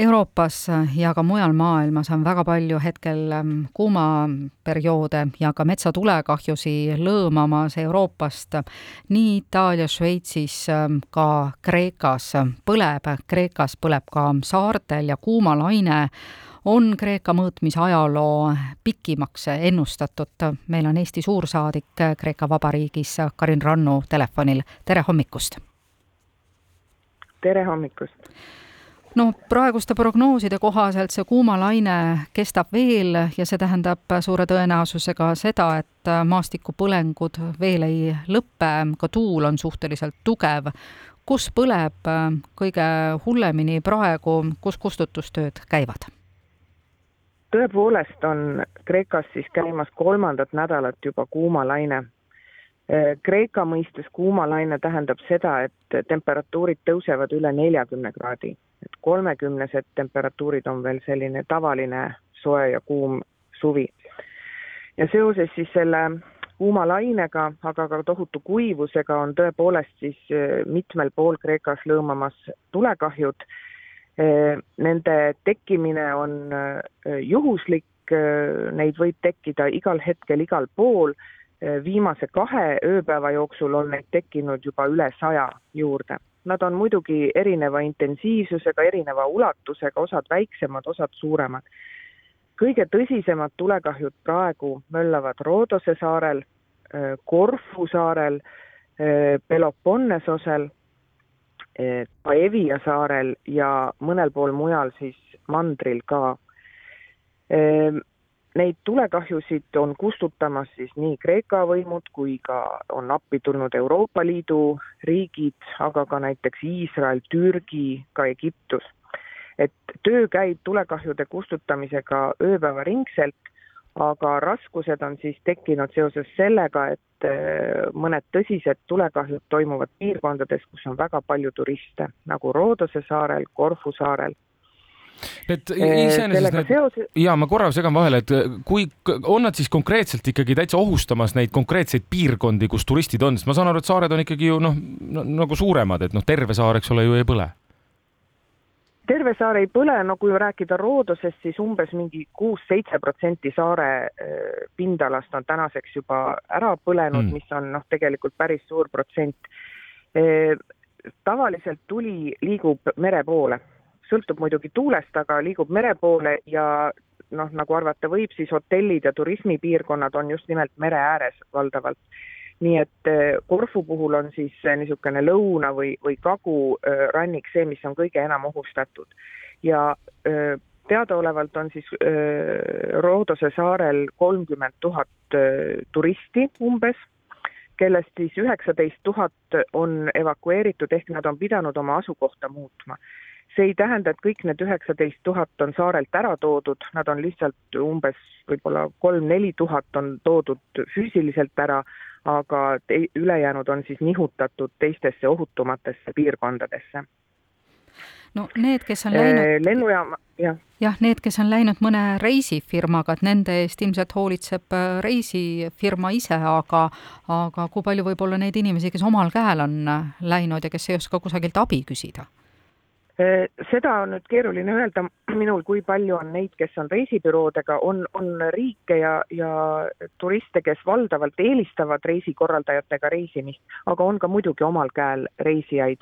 Euroopas ja ka mujal maailmas on väga palju hetkel ähm, kuumaperioode ja ka metsatulekahjusi lõõmamas Euroopast. nii Itaalias, Šveitsis, ähm, ka Kreekas põleb, Kreekas põleb ka saartel ja kuumalaine on Kreeka mõõtmise ajaloo pikimaks ennustatud. meil on Eesti suursaadik Kreeka Vabariigis Karin Rannu telefonil, tere hommikust! tere hommikust! No praeguste prognooside kohaselt see kuumalaine kestab veel ja see tähendab suure tõenäosusega seda, et maastikupõlengud veel ei lõpe, ka tuul on suhteliselt tugev. kus põleb kõige hullemini praegu, kus kustutustööd käivad? tõepoolest on Kreekas siis käimas kolmandat nädalat juba kuumalaine Kreeka mõistes kuumalaine tähendab seda, et temperatuurid tõusevad üle neljakümne kraadi et kolmekümnesed temperatuurid on veel selline tavaline soe ja kuum suvi. ja seoses siis selle kuuma lainega, aga ka tohutu kuivusega on tõepoolest siis äh, mitmel pool Kreekas lõõmamas tulekahjud. Äh, nende tekkimine on äh, juhuslik, neid võib tekkida igal hetkel igal pool. Viimase kahe ööpäeva jooksul on neid tekkinud juba üle saja juurde Nad on muidugi erineva intensiivsusega, erineva ulatusega, osad väiksemad, osad suuremad. kõige tõsisemad tulekahjud praegu möllavad Roodose saarel, Korfu saarel, Peloponnesosel, ka Evia saarel ja mõnel pool mujal siis mandril ka Neid tulekahjusid on kustutamas siis nii Kreeka võimud kui ka on appi tulnud Euroopa Liidu riigid, aga ka näiteks Iisrael, Türgi, ka Egiptus. et töö käib tulekahjude kustutamisega ööpäevaringselt, aga raskused on siis tekkinud seoses sellega, et äh, mõned tõsised tulekahjud toimuvad piirkondades, kus on väga palju turiste, nagu Roodose saarel, Korfu saarel Need iseenesest need seoses... ja ma korra segan vahele, et kui on nad siis konkreetselt ikkagi täitsa ohustamas neid konkreetseid piirkondi, kus turistid on, sest ma saan aru, et saared on ikkagi ju noh, nagu suuremad, et noh, terve saar, eks ole, ju ei põle terve saar ei põle, no kui rääkida Roodosest, siis umbes mingi kuus-seitse protsenti saare äh, pindalast on tänaseks juba ära põlenud mm., mis on noh, tegelikult päris suur protsent. Tavaliselt tuli liigub mere poole sõltub muidugi tuulest, aga liigub mere poole ja noh, nagu arvata võib, siis hotellid ja turismipiirkonnad on just nimelt mere ääres valdavalt. nii et eh, Korfu puhul on siis niisugune lõuna või, või kagurannik see, mis on kõige enam ohustatud. ja eh, teadaolevalt on siis eh, Roodose saarel kolmkümmend tuhat turisti umbes, kellest siis üheksateist tuhat on evakueeritud, ehk nad on pidanud oma asukohta muutma see ei tähenda, et kõik need üheksateist tuhat on saarelt ära toodud, nad on lihtsalt umbes võib-olla kolm-neli tuhat on toodud füüsiliselt ära, aga te, ülejäänud on siis nihutatud teistesse ohutumatesse piirkondadesse. no need, kes on läinud äh, lennujaama, jah. jah, need, kes on läinud mõne reisifirmaga, et nende eest ilmselt hoolitseb äh, reisifirma ise, aga aga kui palju võib olla neid inimesi, kes omal käel on läinud ja kes ei oska kusagilt abi küsida? Äh, seda on nüüd keeruline öelda minul, kui palju on neid, kes on reisibüroodega, on, on riike ja, ja turiste, kes valdavalt eelistavad reisikorraldajatega reisimist, aga on ka muidugi omal käel reisijaid.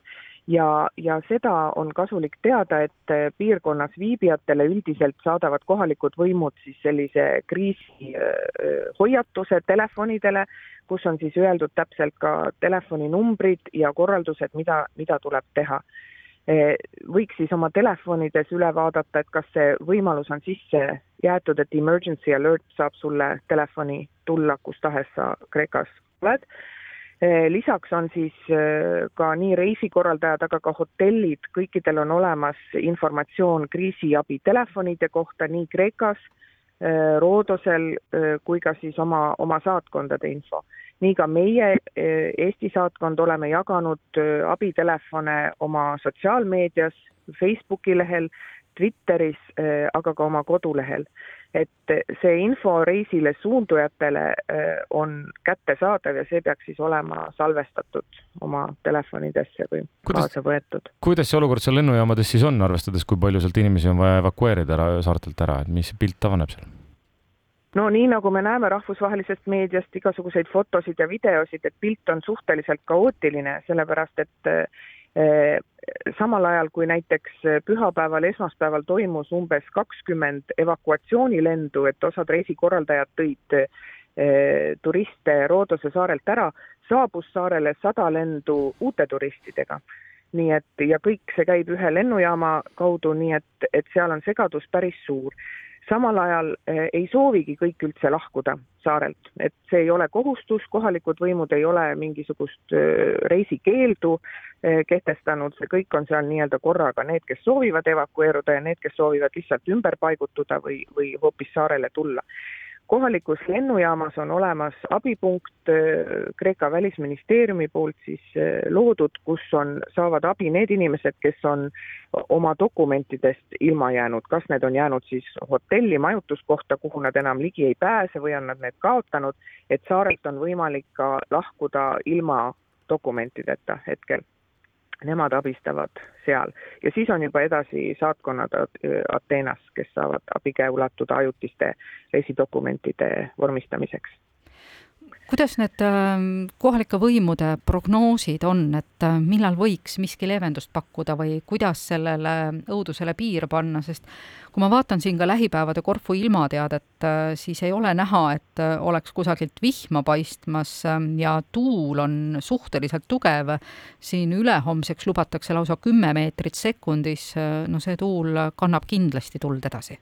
ja, ja seda on kasulik teada, et piirkonnas viibijatele üldiselt saadavad kohalikud võimud siis sellise kriisihoiatuse telefonidele, kus on siis öeldud täpselt ka telefoninumbrid ja korraldused, mida, mida tuleb teha Eh, võiks siis oma telefonides üle vaadata, et kas see võimalus on sisse jäetud, et emergency alert saab sulle telefoni tulla, kus tahes sa Kreekas oled. Eh, lisaks on siis eh, ka nii reisikorraldajad, aga ka hotellid, kõikidel on olemas informatsioon kriisiabi telefonide kohta nii Kreekas, Roodosel kui ka siis oma, oma saatkondade info nii ka meie, eh, Eesti saatkond, oleme jaganud eh, abitelefone oma sotsiaalmeedias, Facebooki lehel, Twitteris, aga ka oma kodulehel. et see info reisile suundujatele on kättesaadav ja see peaks siis olema salvestatud oma telefonidesse või kuidas, kaasa võetud. kuidas see olukord seal lennujaamades siis on, arvestades, kui palju sealt inimesi on vaja evakueerida ära saartelt ära, et mis pilt avaneb seal? No nii, nagu me näeme rahvusvahelisest meediast igasuguseid fotosid ja videosid, et pilt on suhteliselt kaootiline, sellepärast et eh, samal ajal, kui näiteks pühapäeval, esmaspäeval toimus umbes kakskümmend evakuatsioonilendu, et osad reisikorraldajad tõid eh, turiste Roodose saarelt ära, saabus saarele sada lendu uute turistidega nii et ja kõik see käib ühe lennujaama kaudu, nii et, et seal on segadus päris suur. Samal ajal eh, ei soovigi kõik üldse lahkuda saarelt, et see ei ole kohustus, kohalikud võimud ei ole mingisugust eh, reisikeeldu eh, kehtestanud, see kõik on seal nii-öelda korraga, need, kes soovivad evakueeruda ja need, kes soovivad lihtsalt ümber paigutuda või, või hoopis saarele tulla kohalikus lennujaamas on olemas abipunkt äh, Kreeka välisministeeriumi poolt siis äh, loodud, kus on, saavad abi need inimesed, kes on oma dokumentidest ilma jäänud, kas need on jäänud siis hotelli, majutuskohta, kuhu nad enam ligi ei pääse või on nad need kaotanud, et saarelt on võimalik ka lahkuda ilma dokumentideta hetkel nemad abistavad seal. Ja siis on juba edasi saatkonnad Ateenas, kes saavad abikäe ulatuda ajutiste reisidokumentide vormistamiseks kuidas need ähm, kohalike võimude prognoosid on, et äh, millal võiks miski leevendust pakkuda või kuidas sellele õudusele piir panna, sest kui ma vaatan siin ka lähipäevade Korfu ilmateadet, äh, siis ei ole näha, et äh, oleks kusagilt vihma paistmas ähm, ja tuul on suhteliselt tugev. siin ülehomseks lubatakse lausa kümme meetrit sekundis. no see tuul kannab kindlasti tuld edasi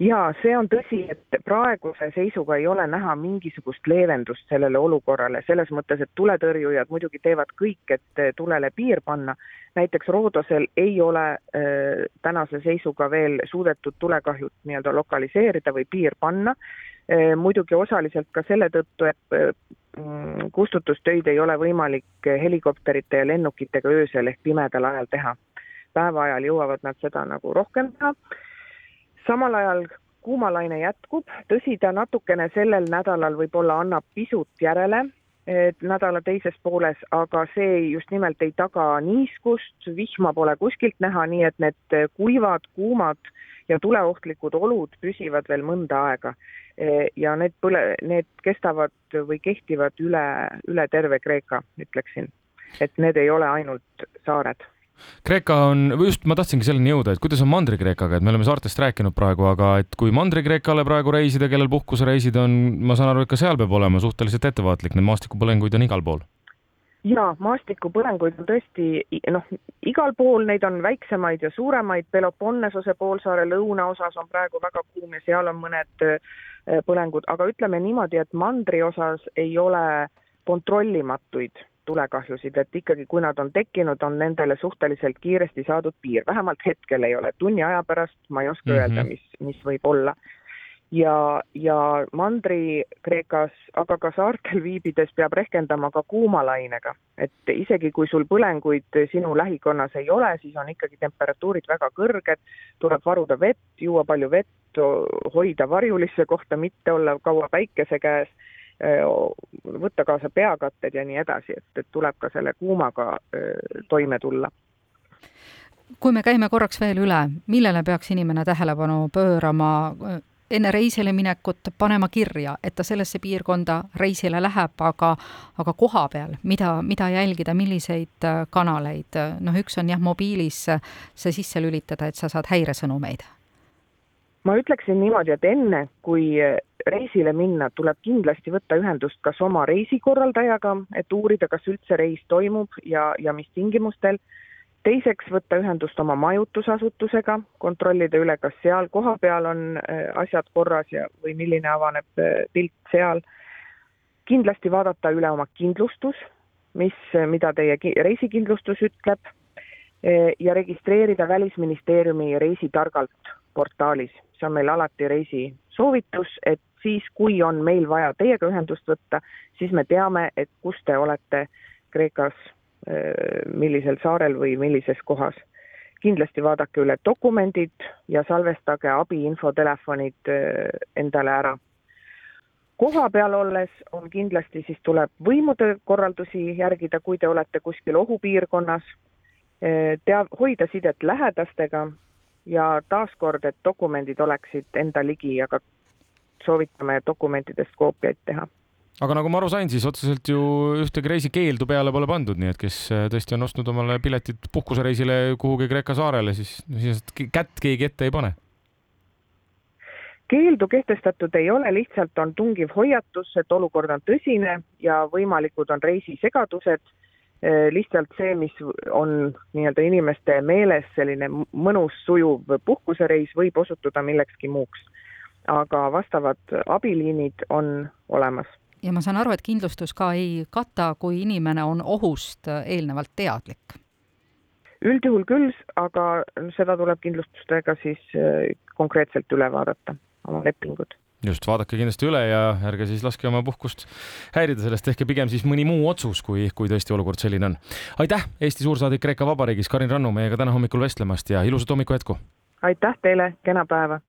jaa, see on tõsi, et praeguse seisuga ei ole näha mingisugust leevendust sellele olukorrale, selles mõttes, et tuletõrjujad muidugi teevad kõik, et tulele piir panna. näiteks Roodosel ei ole äh, tänase seisuga veel suudetud tulekahjut nii-öelda lokaliseerida või piir panna äh,. muidugi osaliselt ka selle tõttu, et äh, kustutustöid ei ole võimalik helikopterite ja lennukitega öösel ehk pimedal ajal teha. päeva ajal jõuavad nad seda nagu rohkem teha samal ajal kuumalaine jätkub, tõsi, ta natukene sellel nädalal võib-olla annab pisut järele, nädala teises pooles, aga see just nimelt ei taga niiskust, vihma pole kuskilt näha, nii et need kuivad, kuumad ja tuleohtlikud olud püsivad veel mõnda aega. ja need põle, need kestavad või kehtivad üle, üle terve Kreeka, ütleksin. et need ei ole ainult saared Kreeka on, just ma tahtsingi selleni jõuda, et kuidas on Mandri-Kreekaga, et me oleme saartest rääkinud praegu, aga et kui Mandri-Kreekale praegu reisida, kellel puhkusereisid on, ma saan aru, et ka seal peab olema suhteliselt ettevaatlik, neid maastikupõlenguid on igal pool. Jaa, maastikupõlenguid on tõesti noh, igal pool neid on väiksemaid ja suuremaid, Peloponnesose poolsaare lõunaosas on praegu väga kuum ja seal on mõned põlengud, aga ütleme niimoodi, et mandri osas ei ole kontrollimatuid tulekahjusid, et ikkagi, kui nad on tekkinud, on nendele suhteliselt kiiresti saadud piir, vähemalt hetkel ei ole, tunni aja pärast ma ei oska mm -hmm. öelda, mis, mis võib olla. ja, ja Mandri-Kreekas, aga ka saartel viibides peab rehkendama ka kuumalainega, et isegi kui sul põlenguid sinu lähikonnas ei ole, siis on ikkagi temperatuurid väga kõrged, tuleb varuda vett, juua palju vett, hoida varjulisse kohta, mitte olla kaua päikese käes võtta kaasa peakatted ja nii edasi, et, et tuleb ka selle kuumaga toime tulla. kui me käime korraks veel üle, millele peaks inimene tähelepanu pöörama enne reisile minekut, panema kirja, et ta sellesse piirkonda reisile läheb, aga aga koha peal, mida, mida jälgida, milliseid kanaleid, noh, üks on jah, mobiilis see sisse lülitada, et sa saad häiresõnumeid ma ütleksin niimoodi, et enne kui reisile minna, tuleb kindlasti võtta ühendust kas oma reisikorraldajaga, et uurida, kas üldse reis toimub ja, ja mis tingimustel. teiseks võtta ühendust oma majutusasutusega, kontrollida üle, kas seal kohapeal on äh, asjad korras ja, või milline avaneb äh, pilt seal. kindlasti vaadata üle oma kindlustus, mis, mida teie reisikindlustus ütleb äh, ja registreerida Välisministeeriumi reisitargalt portaalis, see on meil alati reisisoovitus, et siis, kui on meil vaja teiega ühendust võtta, siis me teame, et kus te olete Kreekas, millisel saarel või millises kohas. kindlasti vaadake üle dokumendid ja salvestage abiinfotelefonid endale ära. Koha peal olles on kindlasti, siis tuleb võimude korraldusi järgida, kui te olete kuskil ohupiirkonnas, tea-, hoida sidet lähedastega ja taaskord, et dokumendid oleksid enda ligi, aga soovitame dokumentidest koopiaid teha aga nagu ma aru sain, siis otseselt ju ühtegi reisikeeldu peale pole pandud, nii et kes tõesti on ostnud omale piletid puhkusereisile kuhugi Kreeka saarele, siis, siis kätt keegi ette ei pane keeldu kehtestatud ei ole, lihtsalt on tungiv hoiatus, et olukord on tõsine ja võimalikud on reisisegadused. Eh, lihtsalt see, mis on nii-öelda inimeste meeles selline mõnus sujuv puhkusereis, võib osutuda millekski muuks. aga vastavad abiliinid on olemas ja ma saan aru, et kindlustus ka ei kata, kui inimene on ohust eelnevalt teadlik? üldjuhul küll, aga seda tuleb kindlustustega siis eh, konkreetselt üle vaadata oma lepingud just, vaadake kindlasti üle ja ärge siis laske oma puhkust häirida sellest, tehke pigem siis mõni muu otsus, kui, kui tõesti olukord selline on. aitäh, Eesti suursaadik Kreeka Vabariigis Karin Rannu meiega täna hommikul vestlemast ja ilusat hommiku jätku! aitäh teile, kena päeva!